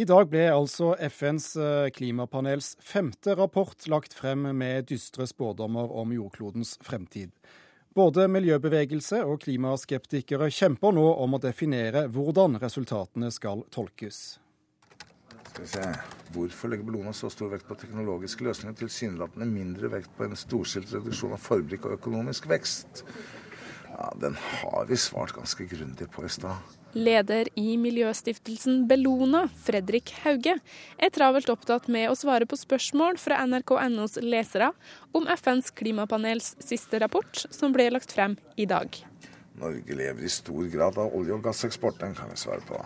I dag ble altså FNs eh, klimapanels femte rapport lagt frem med dystre spådommer om jordklodens fremtid. Både miljøbevegelse og klimaskeptikere kjemper nå om å definere hvordan resultatene skal tolkes. Skal vi se. Hvorfor legger Bellona så stor vekt på teknologiske løsninger, tilsynelatende mindre vekt på en storstilt reduksjon av forbruk og økonomisk vekst? Ja, Den har vi svart ganske grundig på i stad. Leder i miljøstiftelsen Bellona, Fredrik Hauge, er travelt opptatt med å svare på spørsmål fra nrk.nos lesere om FNs klimapanels siste rapport, som ble lagt frem i dag. Norge lever i stor grad av olje- og gasseksport, den kan vi svare på.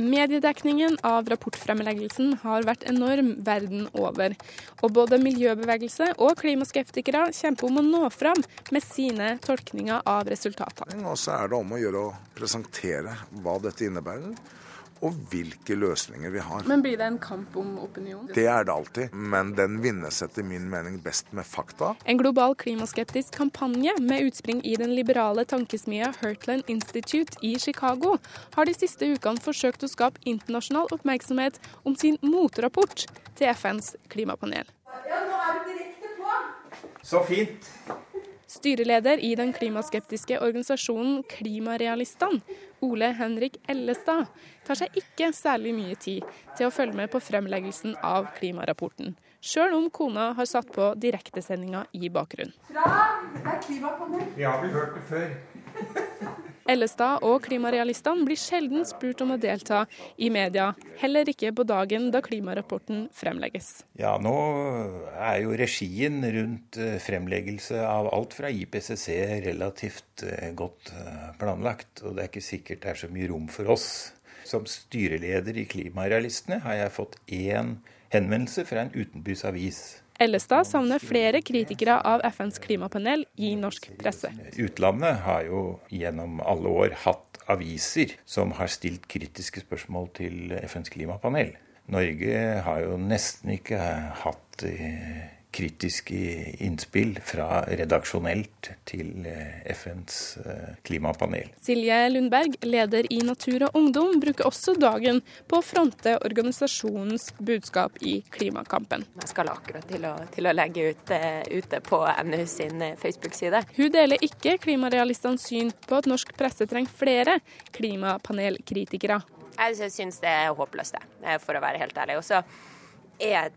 Mediedekningen av rapportfremleggelsen har vært enorm verden over, og både miljøbevegelse og klimaskeptikere kjemper om å nå fram med sine tolkninger av resultatene. Og så er det om å gjøre å presentere hva dette innebærer, og hvilke løsninger vi har. Men blir det en kamp om opinion? Det er det alltid, men den vinnes etter min mening best med fakta. En global klimaskeptisk kampanje med utspring i den liberale tankesmia Hurtland Institute i Chicago har de siste ukene forsøkt å skape internasjonal oppmerksomhet om sin motrapport til FNs klimapanel. Ja, nå er du direkte på. Så fint. Styreleder i den klimaskeptiske organisasjonen Klimarealistene, Ole Henrik Ellestad, tar seg ikke særlig mye tid til å følge med på fremleggelsen av klimarapporten, sjøl om kona har satt på direktesendinga i bakgrunnen. Fra det er klimapanel. Vi har vel hørt det før. Ellestad og klimarealistene blir sjelden spurt om å delta i media, heller ikke på dagen da klimarapporten fremlegges. Ja, nå er jo regien rundt eh, fremleggelse av alt fra IPCC relativt eh, godt eh, planlagt, og det er ikke sikkert det er så mye rom for oss. Som styreleder i Klimarealistene har jeg fått én henvendelse fra en utenbys avis. Ellestad savner flere kritikere av FNs klimapanel i norsk presse. Utlandet har jo gjennom alle år hatt aviser som har stilt kritiske spørsmål til FNs klimapanel. Norge har jo nesten ikke hatt eh, kritiske innspill fra redaksjonelt til eh, FNs eh, klimapanel. Silje Lundberg, leder i Natur og Ungdom, bruker også dagen på å fronte organisasjonens budskap i klimakampen. Jeg skal akkurat til å, til å legge ut uh, ute på NU sin Facebook-side. Hun deler ikke klimarealistenes syn på at norsk presse trenger flere klimapanelkritikere. Jeg syns det er håpløst, det, for å være helt ærlig. Og så er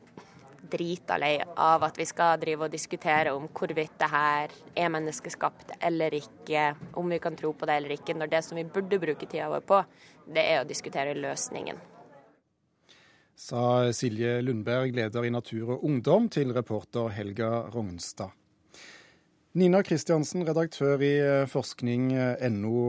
drita lei av at vi skal drive og diskutere om hvorvidt det her er menneskeskapt eller ikke, om vi kan tro på det eller ikke, når det som vi burde bruke tida vår på, det er å diskutere løsningen. Sa Silje Lundberg, leder i Natur og Ungdom, til reporter Helga Rognstad. Nina Kristiansen, redaktør i forskning.no.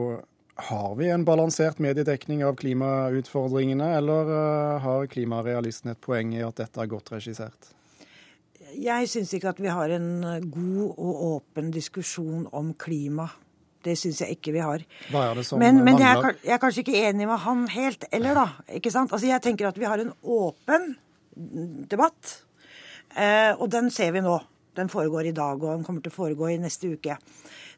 Har vi en balansert mediedekning av klimautfordringene, eller eh, har klimarealisten et poeng i at dette er godt regissert? Jeg syns ikke at vi har en god og åpen diskusjon om klima. Det syns jeg ikke vi har. Er men, men jeg, er, jeg er kanskje ikke enig med han helt, eller da? Ikke sant? Altså Jeg tenker at vi har en åpen debatt, eh, og den ser vi nå. Den foregår i dag, og den kommer til å foregå i neste uke.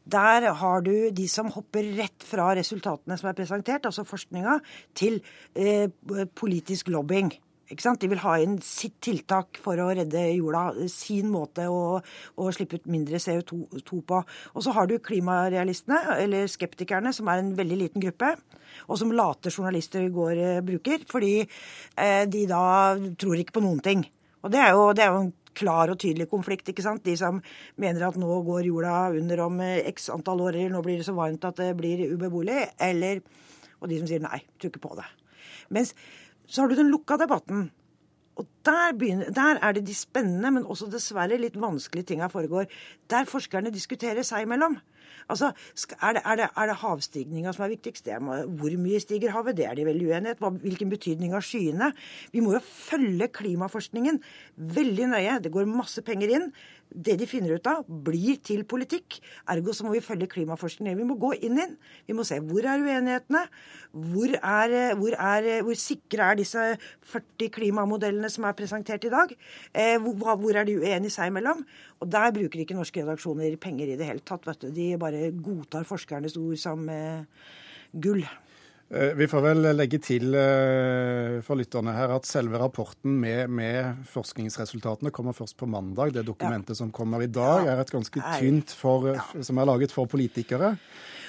Der har du de som hopper rett fra resultatene som er presentert, altså forskninga, til eh, politisk lobbying. De vil ha inn sitt tiltak for å redde jorda, sin måte å, å slippe ut mindre CO2 på. Og så har du klimarealistene, eller skeptikerne, som er en veldig liten gruppe. Og som late journalister går eh, bruker, fordi eh, de da tror ikke på noen ting. Og det er jo, det er jo en klar og tydelig konflikt. ikke sant? De som mener at nå går jorda under om eh, x antall år, eller nå blir det så varmt at det blir ubeboelig. Eller, og de som sier nei, tror ikke på det. Mens så har du den lukka debatten. Og der, begynner, der er det de spennende, men også dessverre litt vanskelige tinga foregår. Der forskerne diskuterer seg imellom. Altså, Er det, er det, det havstigninga som er viktigst? Hvor mye stiger havet? Det er de veldig uenighet. Hva, hvilken betydning har skyene? Vi må jo følge klimaforskningen veldig nøye. Det går masse penger inn. Det de finner ut av, blir til politikk. Ergo så må vi følge klimaforskningen. Vi må gå inn i den. Vi må se hvor er uenighetene. Hvor, er, hvor, er, hvor sikre er disse 40 klimamodellene som er presentert i dag? Eh, hvor, hvor er de uenige seg imellom? Og der bruker ikke norske redaksjoner penger i det hele tatt. vet du. De bare godtar forskernes ord som eh, gull. Eh, vi får vel legge til eh, for lytterne her at selve rapporten med, med forskningsresultatene kommer først på mandag. Det dokumentet ja. som kommer i dag, er et ganske tynt for, ja. som er laget for politikere.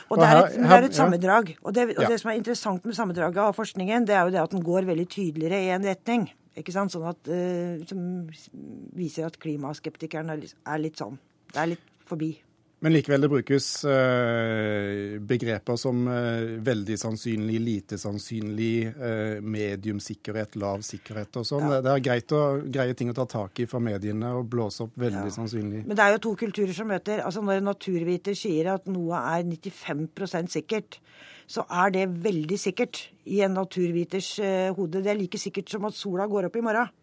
Og det er et, det er et sammendrag. Og, det, og det som er interessant med sammendraget av forskningen, det er jo det at den går veldig tydeligere i en retning. Ikke sant? Sånn at, uh, som viser at klimaskeptikeren er litt sånn. Det er litt forbi. Men likevel, det brukes eh, begreper som eh, veldig sannsynlig, lite sannsynlig, mediumsikkerhet, medium sikkerhet, lav sikkerhet og sånn. Ja. Det er greit å, greie ting å ta tak i for mediene og blåse opp veldig ja. sannsynlig. Men det er jo to kulturer som møter. Altså Når en naturviter sier at noe er 95% sikkert, så er det veldig sikkert i en naturviters eh, hode. Det er like sikkert som at sola går opp i morgen.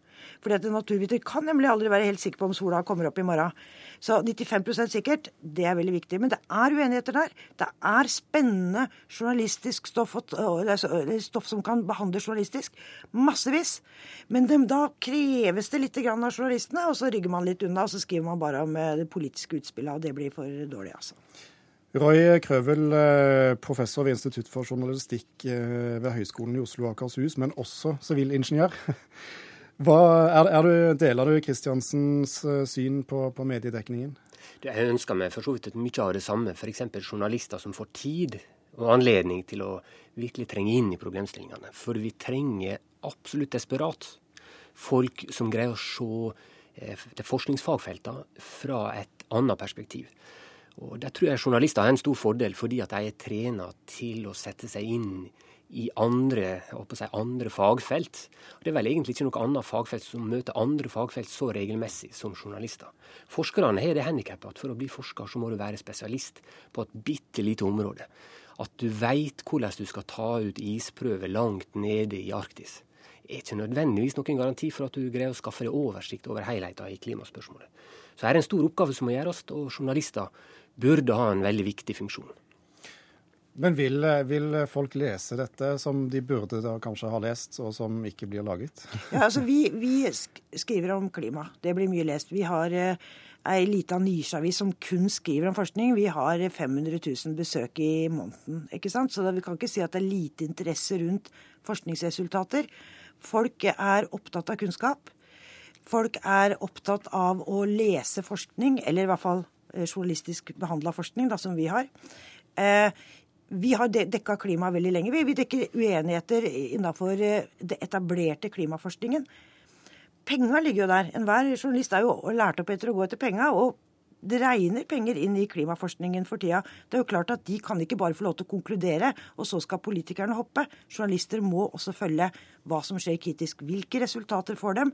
Fordi at En naturviter kan nemlig aldri være helt sikker på om sola kommer opp i morgen. Så 95% sikkert, det er veldig viktig. Men det er uenigheter der. Det er spennende journalistisk stoff, stoff som kan behandles journalistisk. Massevis. Men de, da kreves det litt av journalistene, og så rygger man litt unna, og så skriver man bare om eh, det politiske utspillet, og det blir for dårlig, altså. Roy Krøvel, eh, professor ved Institutt for journalistikk eh, ved Høgskolen i Oslo og Akershus, men også sivilingeniør. Hva, er, er du, deler du Kristiansens eh, syn på, på mediedekningen? Jeg ønsker meg for så vidt mye av det samme. F.eks. journalister som får tid og anledning til å virkelig trenge inn i problemstillingene. For vi trenger absolutt desperat folk som greier å se til forskningsfagfeltene fra et annet perspektiv. Og Der tror jeg journalister har en stor fordel, fordi at de er trena til å sette seg inn i i andre, si, andre fagfelt. Det er vel egentlig ikke noe annet fagfelt som møter andre fagfelt så regelmessig som journalister. Forskerne har det handikappet at for å bli forsker så må du være spesialist på et bitte lite område. At du veit hvordan du skal ta ut isprøver langt nede i Arktis er ikke nødvendigvis noen garanti for at du greier å skaffe deg oversikt over helheten i klimaspørsmålet. Så her er en stor oppgave som må gjøres, og journalister burde ha en veldig viktig funksjon. Men vil, vil, folk lese dette som de burde da kanskje ha lest, og som ikke blir laget? Ja, altså Vi, vi skriver om klima. Det blir mye lest. Vi har eh, ei lita nisjeavis som kun skriver om forskning. Vi har 500 000 besøk i måneden. ikke sant? Så vi kan ikke si at det er lite interesse rundt forskningsresultater. Folk er opptatt av kunnskap. Folk er opptatt av å lese forskning, eller i hvert fall eh, journalistisk behandla forskning, da, som vi har. Eh, vi har dekka klima veldig lenge. Vi, dekker uenigheter innenfor eh, det etablerte klimaforskningen. Penga ligger jo der. Enhver journalist er jo lært opp etter å gå etter penga. Og det regner penger inn i klimaforskningen for tida. Det er jo klart at De kan ikke bare få lov til å konkludere, og så skal politikerne hoppe. Journalister må også følge hva som skjer kritisk. Hvilke resultater får dem?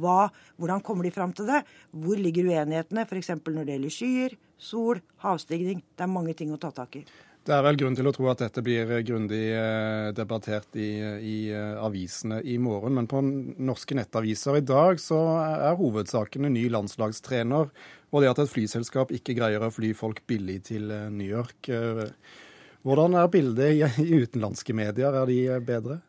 Hva, hvordan kommer de fram til det? Hvor ligger uenighetene, f.eks. når det gjelder skyer, sol, havstigning? Det er mange ting å ta tak i. Det er vel grunn til å tro at dette blir grundig eh, debattert i, i eh, avisene i morgen. Men på norske nettaviser i dag så er hovedsaken en ny landslagstrener og det at et flyselskap ikke greier å fly folk billig til eh, New York. Hvordan er bildet i utenlandske medier? Er de bedre?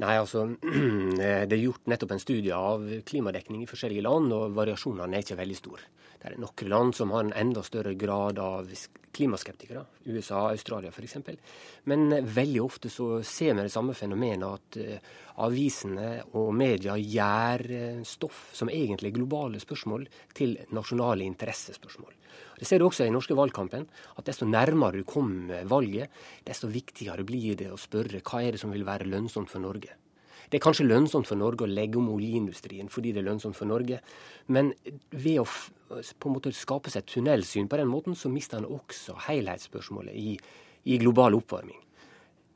Nei, altså, Det er gjort nettopp en studie av klimadekning i forskjellige land, og variasjonene er ikke veldig store. Det er noen land som har en enda større grad av klimaskeptikere. USA, Australia f.eks. Men veldig ofte så ser vi det samme fenomenet at uh, avisene og media gjør uh, stoff som egentlig er globale spørsmål, til nasjonale interessespørsmål. Det ser du også i norske valgkampen, at desto nærmere du kommer valget, desto viktigere blir det å spørre hva er det som vil være lønnsomt for Norge. Det er kanskje lønnsomt for Norge å legge om oljeindustrien fordi det er lønnsomt for Norge, men ved å på en måte skape seg tunnelsyn på den måten, så mister en også helhetsspørsmålet i, i global oppvarming.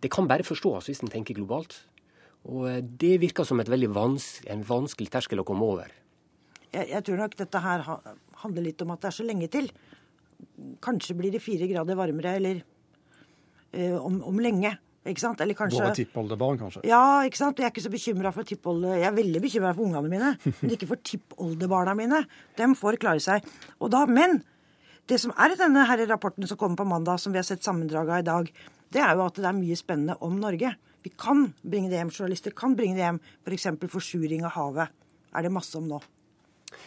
Det kan bare forstås hvis en tenker globalt. Og eh, det virker som vans en vanskelig terskel å komme over. Jeg, jeg, tror nok dette her handler litt om at det er så lenge til. Kanskje blir det fire grader varmere, eller øh, om, om lenge. Ikke sant? Eller kanskje Våre tippoldebarn, kanskje? Ja, ikke sant. Jeg er ikke så bekymra for tippolde... Jeg er veldig bekymra for ungene mine, men ikke for tippoldebarna mine. Dem får klare seg. Og da, Men det som er i denne her rapporten som kommer på mandag, som vi har sett sammendraget av i dag, det er jo at det er mye spennende om Norge. Vi kan bringe det hjem. Journalister kan bringe det hjem. F.eks. For forsuring av havet er det masse om nå.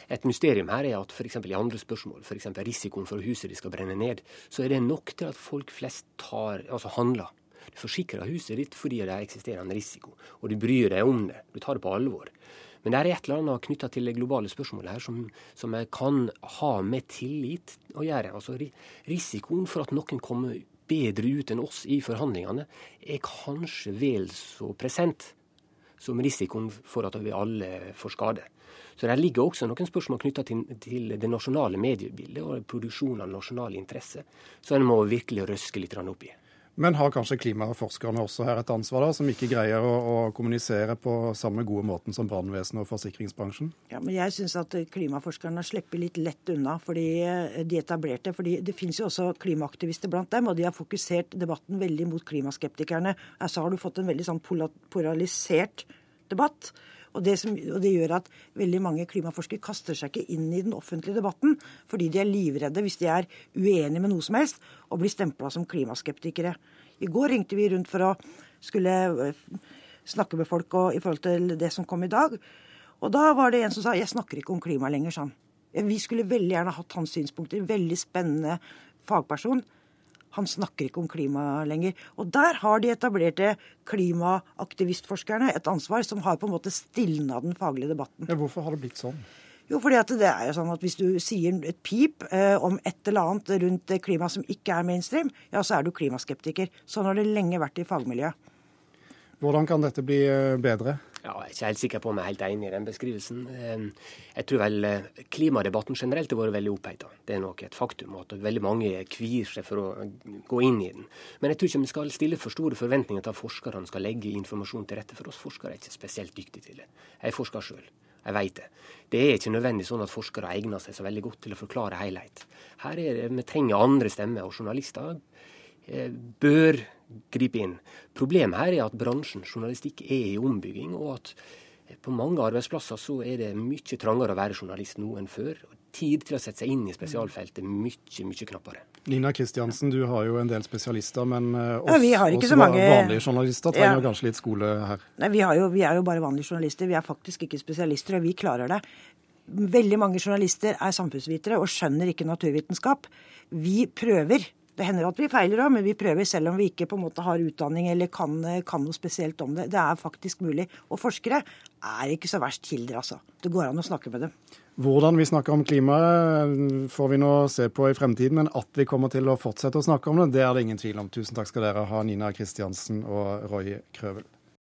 Et mysterium her er at f.eks. i andre spørsmål, f.eks. risikoen for huset de skal brenne ned, så er det nok til at folk flest tar, altså handler. Du forsikrer huset ditt fordi det eksisterer en risiko, og du bryr deg om det. Du tar det på alvor. Men det er et eller annet knytta til det globale spørsmålet her som, som kan ha med tillit å gjøre. Altså Risikoen for at noen kommer bedre ut enn oss i forhandlingene, er kanskje vel så present som risikoen for at vi alle får skade. Så der ligger også noen spørsmål knytta til, til, det nasjonale mediebildet og produksjon av nasjonal interesse, så en må virkelig røske litt opp i. Men har kanskje klimaforskerne også her et ansvar, da, som ikke greier å, å kommunisere på samme gode måten som brannvesenet og forsikringsbransjen? Ja, men Jeg syns at klimaforskerne slipper litt lett unna fordi eh, de etablerte. fordi Det finnes jo også klimaaktivister blant dem, og de har fokusert debatten veldig mot klimaskeptikerne. Så har du fått en veldig sånn polarisert debatt. Og det, som, og det, gjør at veldig mange klimaforskere kaster seg ikke inn i den offentlige debatten fordi de er livredde hvis de er uenige med noe som helst og blir stempla som klimaskeptikere. I går ringte vi rundt for å skulle øh, snakke med folk og, i forhold til det som kom i dag. Og da var det en som sa jeg snakker ikke om klima lenger, sånn. Vi skulle veldig gjerne hatt hans synspunkter. Veldig spennende fagperson. Han snakker ikke om klima lenger. Og der har de etablerte klimaaktivistforskerne et ansvar som har på en måte stilna den faglige debatten. Ja, hvorfor har det blitt sånn? Jo, fordi at det er jo sånn at Hvis du sier et pip eh, om et eller annet rundt klima som ikke er mainstream, ja, så er du klimaskeptiker. Sånn har det lenge vært i fagmiljøet. Hvordan kan dette bli eh, bedre? Ja, jeg er ikke helt sikker på om jeg er helt enig i den beskrivelsen. Ehm, jeg tror vel eh, klimadebatten generelt har vært veldig oppheta. Det er nok et faktum at veldig mange kvier seg for å gå inn i den. Men jeg tror ikke vi skal stille for store forventninger til at forskerne skal legge informasjon til rette for oss. Forskere er ikke spesielt dyktige til det. Jeg er forsker sjøl. Jeg veit det. Det er ikke nødvendig sånn at forskere egner seg så veldig godt til å forklare helhet. Her er det, Vi trenger andre stemmer, og journalister eh, bør gripe inn. Problemet her er at bransjen journalistikk er i ombygging, og at på mange arbeidsplasser så er det mye trangere å være journalist nå enn før. Tid til å sette seg inn i spesialfeltet mye, mye knappere. Nina Kristiansen, du har jo en del spesialister, men eh, oss, ja, også mange... vanlige journalister trenger ja. kanskje litt skole her? Nei, vi, jo, vi, er jo bare vanlige journalister. Vi er faktisk ikke spesialister, og vi klarer det. Veldig mange journalister er samfunnsvitere og skjønner ikke naturvitenskap. Vi prøver. Det hender at vi feiler òg, men vi prøver selv om vi ikke på en måte har utdanning eller kan, kan, noe spesielt om det. Det er faktisk mulig. Og forskere er ikke så verst kilder, altså. Det går an å snakke med dem. Hvordan vi snakker om klima får vi nå se på i fremtiden, men at vi kommer til å fortsette å snakke om det, det er det ingen tvil om. Tusen takk skal dere ha, Nina Kristiansen og Roy Krøvel.